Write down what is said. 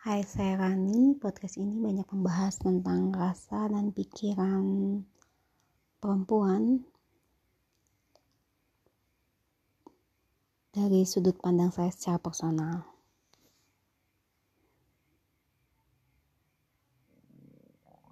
Hai, saya Rani. Podcast ini banyak membahas tentang rasa dan pikiran perempuan dari sudut pandang saya secara personal.